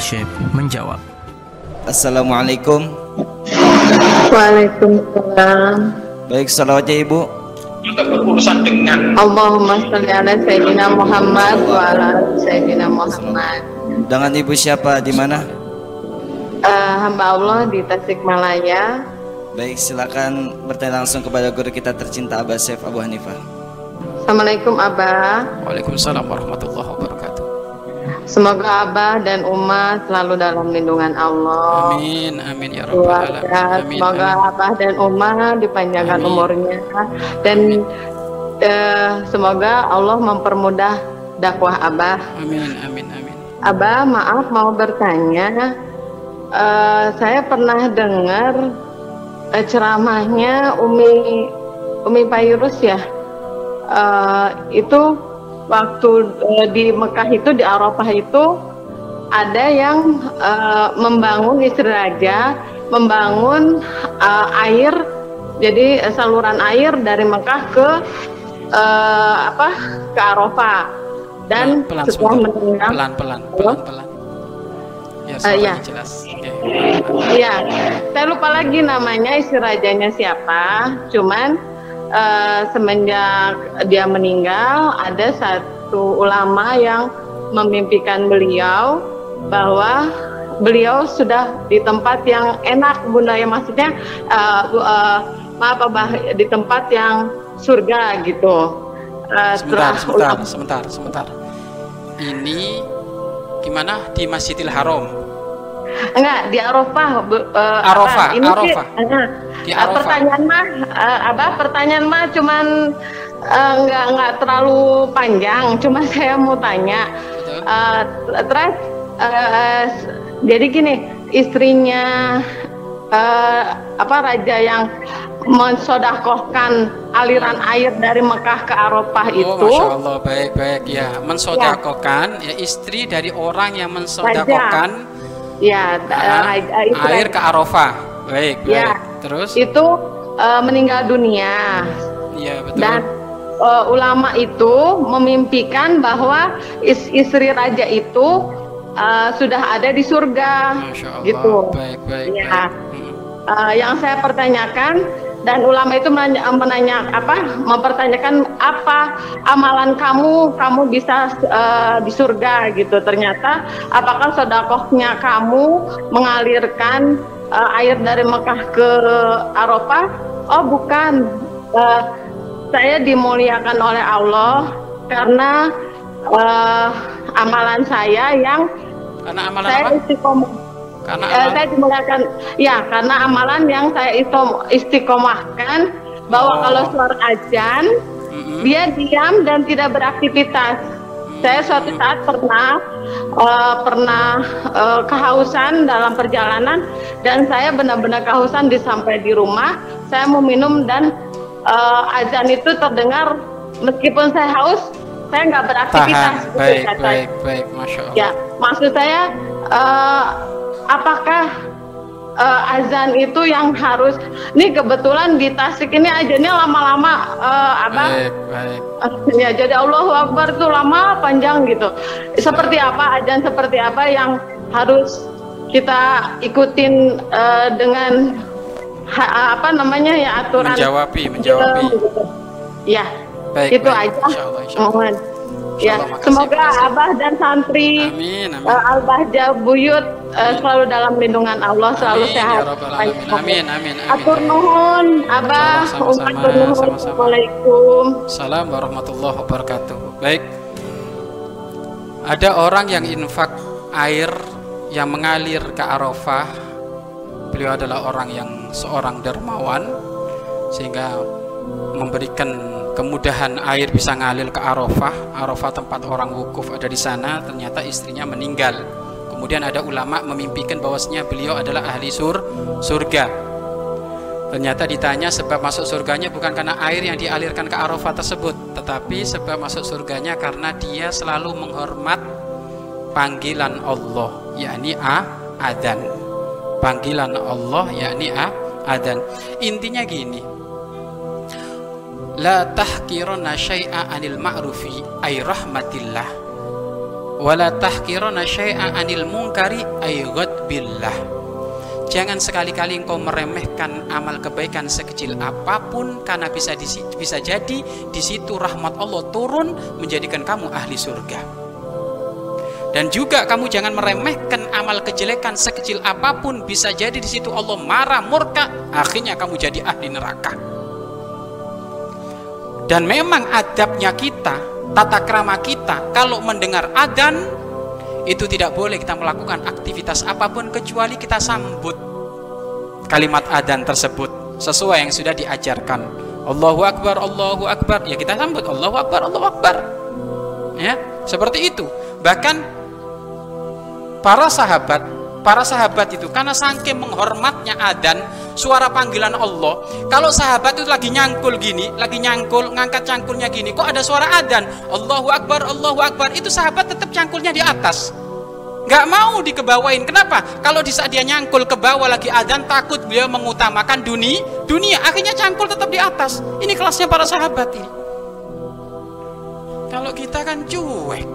Syekh menjawab. Assalamualaikum. Waalaikumsalam. Baik, salawatnya Ibu. berurusan dengan Allahumma sholli ala sayyidina Muhammad wa ala sayyidina Muhammad. Dengan Ibu siapa di mana? Eh, hamba Allah di Tasikmalaya. Baik, silakan bertanya langsung kepada guru kita tercinta Abah Syekh Abu Hanifah. Assalamualaikum Abah. Waalaikumsalam warahmatullahi Semoga Abah dan umat selalu dalam lindungan Allah. amin amin ya rabbal alamin amin semoga amin Abah dan umat dipanjangkan Amin. umurnya dan eh, semoga Allah mempermudah dakwah Abah. amin amin amin Abah, maaf mau bertanya. Eh, saya pernah dengar eh, ceramahnya Umi Umi Payrus ya. Eh, itu waktu eh, di Mekah itu di Arafah itu ada yang eh, membangun istri raja, membangun eh, air jadi saluran air dari Mekah ke eh, apa ke Arafah dan pelan setelah sebentar. mendengar pelan pelan pelan pelan ya iya. jelas. Iya, saya lupa lagi namanya istri rajanya siapa. Cuman eh, semenjak dia meninggal, ada satu ulama yang memimpikan beliau bahwa beliau sudah di tempat yang enak, bunda ya. Maksudnya bu- eh, maaf abah di tempat yang surga gitu. Eh, sebentar sebentar ulama- sebentar sebentar. Ini gimana di Masjidil Haram Enggak, di Arafah. eh, Arafah, apa, ini sih, Arafah. eh, Di Arafah. pertanyaan mah, eh, abah pertanyaan mah cuman eh, enggak enggak terlalu panjang. Cuma saya mau tanya. betul Eh, terus s- jadi gini, istrinya eh, apa raja yang mensodakohkan aliran air dari Mekah ke Arafah Oh, itu, Masya Allah, baik-baik ya. Mensodakokan, ya. istri dari orang yang mensodakokan ya itu air ke Arafah. Baik, baik. Ya. Terus? itu eh, meninggal dunia. Iya, betul. dan eh, ulama itu memimpikan bahwa is- istri raja itu eh, sudah ada di surga Masya Allah. gitu Baik, baik, Ya. baik. Hmm. Eh, yang saya pertanyakan dan ulama itu menanya, menanya apa mempertanyakan apa amalan kamu kamu bisa eh, di surga gitu. Ternyata apakah sodakohnya kamu mengalirkan eh, air dari Mekah ke Arafah? Oh bukan. Eh, saya dimuliakan oleh Allah karena eh, amalan saya yang Karena amalan saya apa? istiqomah Karena Eh, amalan. saya dimuliakan ya karena amalan yang saya istiqomahkan bahwa Oh. kalau suara ajan Mm-mm. dia diam dan tidak beraktivitas. Saya suatu saat pernah eh, pernah eh, kehausan dalam perjalanan dan saya benar-benar kehausan di sampai di rumah saya mau minum dan eh, azan itu terdengar meskipun saya haus saya nggak beraktivitas. Tahan. gitu, Baik, baik, baik. Masya Allah. Ya, maksud saya eh, apakah eh, azan itu yang harus? Ini kebetulan di Tasik ini azannya lama-lama, eh, abang. Baik, baik. Ya, jadi Allahu Akbar itu lama panjang gitu. Seperti apa azan seperti apa yang harus kita ikutin eh, dengan ha- apa namanya ya aturan Menjawabi, menjawabi. gitu. Ya, Baik, itu baik. aja. Insya Allah, insya Allah. Mohon. Ya, Allah, makasih, semoga makasih. Abah dan santri Amin, amin. uh, Al-Bahja Buyut uh, selalu dalam lindungan Allah, selalu Amin, sehat. ya Alamin. Amin, amin, amin. Atur nuhun, Abah, umat nuhun. Assalamualaikum. Assalamualaikum warahmatullahi wabarakatuh. Baik. Ada orang yang infak air yang mengalir ke Arafah. Beliau adalah orang yang seorang dermawan sehingga memberikan kemudahan air bisa ngalir ke Arafah. Arafah tempat orang wukuf ada di sana, ternyata istrinya meninggal. Kemudian ada ulama memimpikan bahwasanya beliau adalah ahli sur surga. Ternyata ditanya sebab masuk surganya bukan karena air yang dialirkan ke Arafah tersebut, tetapi sebab masuk surganya karena dia selalu menghormat panggilan Allah, yakni a adzan. Panggilan Allah yakni a adzan. Intinya gini. La tahkiruna syai'a anil ma'rufi ay rahmatillah. Wala tahkirana syai'a anil munkari ayghad billah Jangan sekali-kali engkau meremehkan amal kebaikan sekecil apa pun karena bisa di, bisa jadi di situ rahmat Allah turun menjadikan kamu ahli surga. Dan juga kamu jangan meremehkan amal kejelekan sekecil apa pun bisa jadi di situ Allah marah murka akhirnya kamu jadi ahli neraka. Dan memang adabnya kita, tata krama kita kalau mendengar adan itu tidak boleh kita melakukan aktivitas apa pun kecuali kita sambut kalimat adan tersebut sesuai yang sudah diajarkan. Allahu Akbar Allahu Akbar. Ya kita sambut. Allahu Akbar Allahu Akbar. Ya seperti itu. Bahkan para sahabat para sahabat itu karena saking menghormatnya adan suara panggilan Allah. Kalau sahabat itu lagi nyangkul gini lagi nyangkul ngangkat cangkulnya gini kok ada suara adan Allahu Akbar Allahu Akbar. Itu sahabat tetap cangkulnya di atas. Nggak mau dikebawain. Kenapa? Kalau di saat dia nyangkul ke bawah lagi adan takut beliau mengutamakan dunia dunia. Akhirnya cangkul tetap di atas. Ini kelasnya para sahabat ini. Kalau kita kan cuek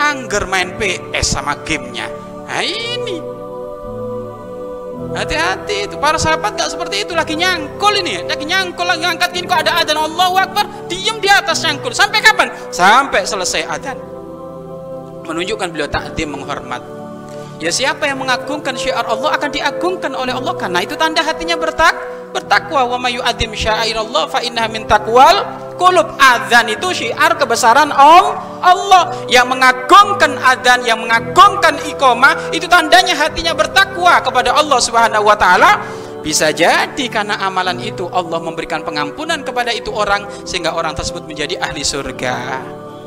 angger main PS sama gamenya. Nah ini Hati-hati itu para sahabat gak seperti itu. Lagi nyangkul ini lagi nyangkul lagi ngangkat ini kok ada adzan? Allahu Akbar. Diem di atas nyangkul. Sampai kapan? Sampai selesai adzan. Menunjukkan beliau takdim menghormat. Ya siapa yang mengagungkan syiar Allah akan diagungkan oleh Allah. Karena itu tanda hatinya bertak bertakwa. Wa mayu adim Allah fa innaha min kulub adzan itu syiar kebesaran Om Allah yang mengagungkan adzan yang mengagungkan iqamah itu tandanya hatinya bertakwa kepada Allah Subhanahu wa taala bisa jadi karena amalan itu Allah memberikan pengampunan kepada itu orang sehingga orang tersebut menjadi ahli surga.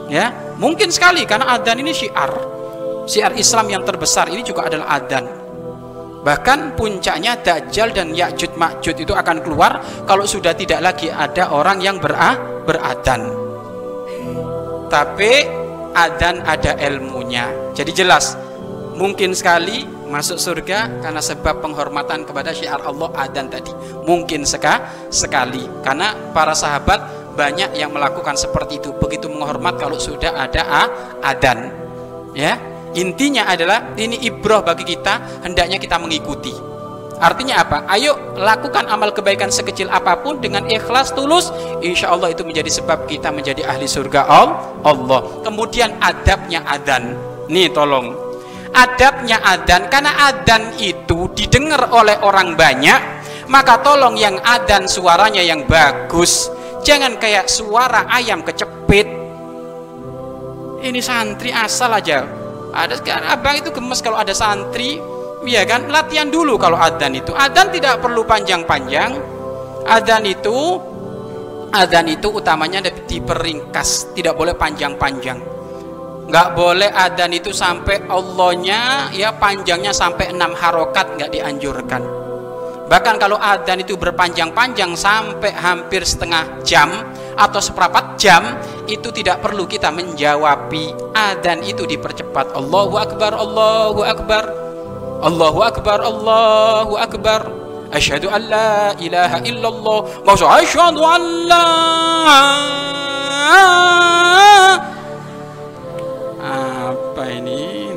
Ya, mungkin sekali karena adzan ini syiar. Syiar Islam yang terbesar ini juga adalah adzan. Bahkan puncaknya Dajjal dan Ya'jud Ma'jud itu akan keluar kalau sudah tidak lagi ada orang yang berah, beradan. Tapi adan ada ilmunya. Jadi jelas, mungkin sekali masuk surga karena sebab penghormatan kepada syiar Allah adan tadi. Mungkin seka, sekali karena para sahabat banyak yang melakukan seperti itu. Begitu menghormat kalau sudah ada adan. Ya, Intinya adalah ini ibroh bagi kita, hendaknya kita mengikuti. Artinya apa? Ayo lakukan amal kebaikan sekecil apa pun dengan ikhlas tulus, insya Allah itu menjadi sebab kita menjadi ahli surga Allah. Kemudian adabnya adan. Nih tolong. Adabnya adan karena adan itu didengar oleh orang banyak, maka tolong yang adan suaranya yang bagus. Jangan kayak suara ayam kecepit. Ini santri asal aja ada sekarang. Abang itu gemes kalau ada santri ya kan? Latihan dulu kalau adan itu. Adan tidak perlu panjang-panjang. Adan itu adan itu utamanya diperingkas tidak boleh panjang-panjang. Nggak boleh adan itu sampai Allahnya ya panjangnya sampai enam harokat nggak dianjurkan. Bahkan kalau adan itu berpanjang-panjang sampai hampir setengah jam atau seperempat jam itu tidak perlu kita menjawabi. Adan itu dipercepat. Allahu Akbar Allahu Akbar. Allahu Akbar Allahu Akbar. Asyhadu an la ilaha illallah. Wa asyhadu an la apa ini?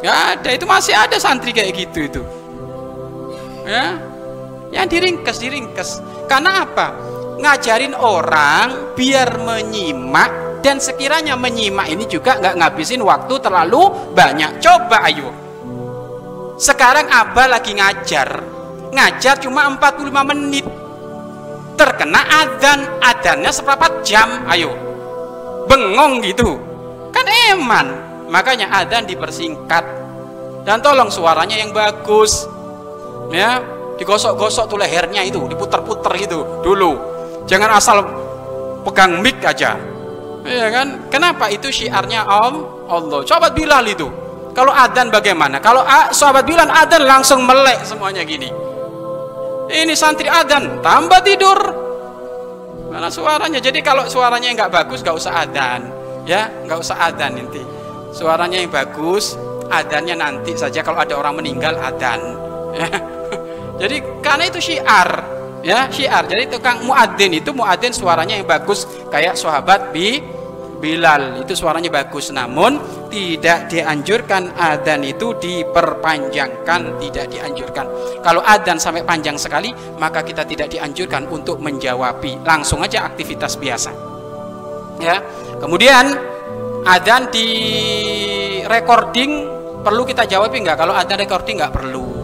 Gak ada. Itu masih ada santri kayak gitu itu. Ya? Yang diringkes diringkes. Karena apa ngajarin orang biar menyimak dan sekiranya menyimak ini juga nggak ngabisin waktu terlalu banyak. Coba ayo. Sekarang abah lagi ngajar. Ngajar cuma 45 menit. Terkena adzan adzannya seperempat jam ayo. Bengong gitu. Kan eman. Makanya adzan dipersingkat. Dan tolong suaranya yang bagus. Ya digosok-gosok tuh lehernya itu diputar-putar gitu. Dulu Jangan asal pegang mic aja. Iya kan? Kenapa itu syiarnya Om Allah? Sahabat Bilal itu. Kalau adan bagaimana? Kalau sahabat Bilal adan langsung melek semuanya gini. Ini santri adan tambah tidur. Mana suaranya? Jadi kalau suaranya nggak bagus nggak usah adan, ya nggak usah adan nanti. Suaranya yang bagus, adannya nanti saja kalau ada orang meninggal adan. Ya. Jadi karena itu syiar ya syiar. Jadi tukang muadzin itu muadzin suaranya yang bagus kayak sahabat bi Bilal. Itu suaranya bagus. Namun tidak dianjurkan adzan itu diperpanjangkan tidak dianjurkan. Kalau adzan sampai panjang sekali maka kita tidak dianjurkan untuk menjawabi. Langsung aja aktivitas biasa. Ya. Kemudian adzan di recording perlu kita jawab enggak? Kalau adzan recording nggak perlu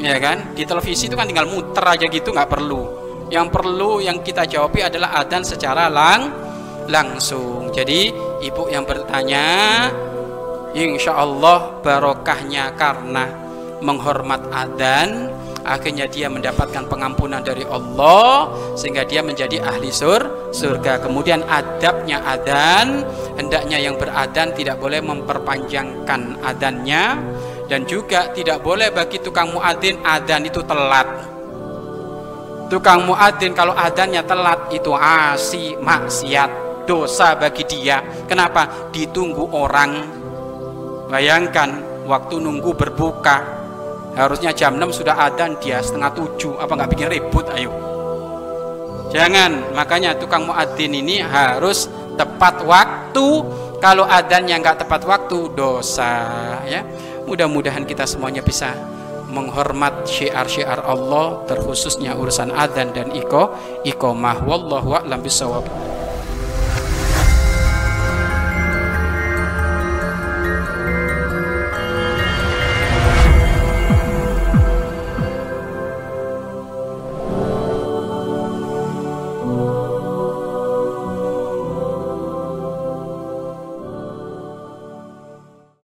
ya kan di televisi itu kan tinggal muter aja gitu nggak perlu yang perlu yang kita jawabi adalah adzan secara lang langsung. Jadi ibu yang bertanya, insya Allah barokahnya karena menghormat adan, akhirnya dia mendapatkan pengampunan dari Allah sehingga dia menjadi ahli sur surga. Kemudian adabnya adan, hendaknya yang beradan tidak boleh memperpanjangkan adannya dan juga tidak boleh bagi tukang muadzin adan itu telat. Tukang muadzin kalau adannya telat itu asi maksiat dosa bagi dia. Kenapa? Ditunggu orang. Bayangkan waktu nunggu berbuka harusnya jam 6 sudah adan dia setengah 7 apa nggak bikin ribut? Ayo. Jangan. Makanya tukang muadzin ini harus tepat waktu. Kalau adannya nggak tepat waktu dosa ya mudah-mudahan kita semuanya bisa menghormat syiar-syiar Allah terkhususnya urusan adzan dan iko ikomah wallahu a'lam bisawab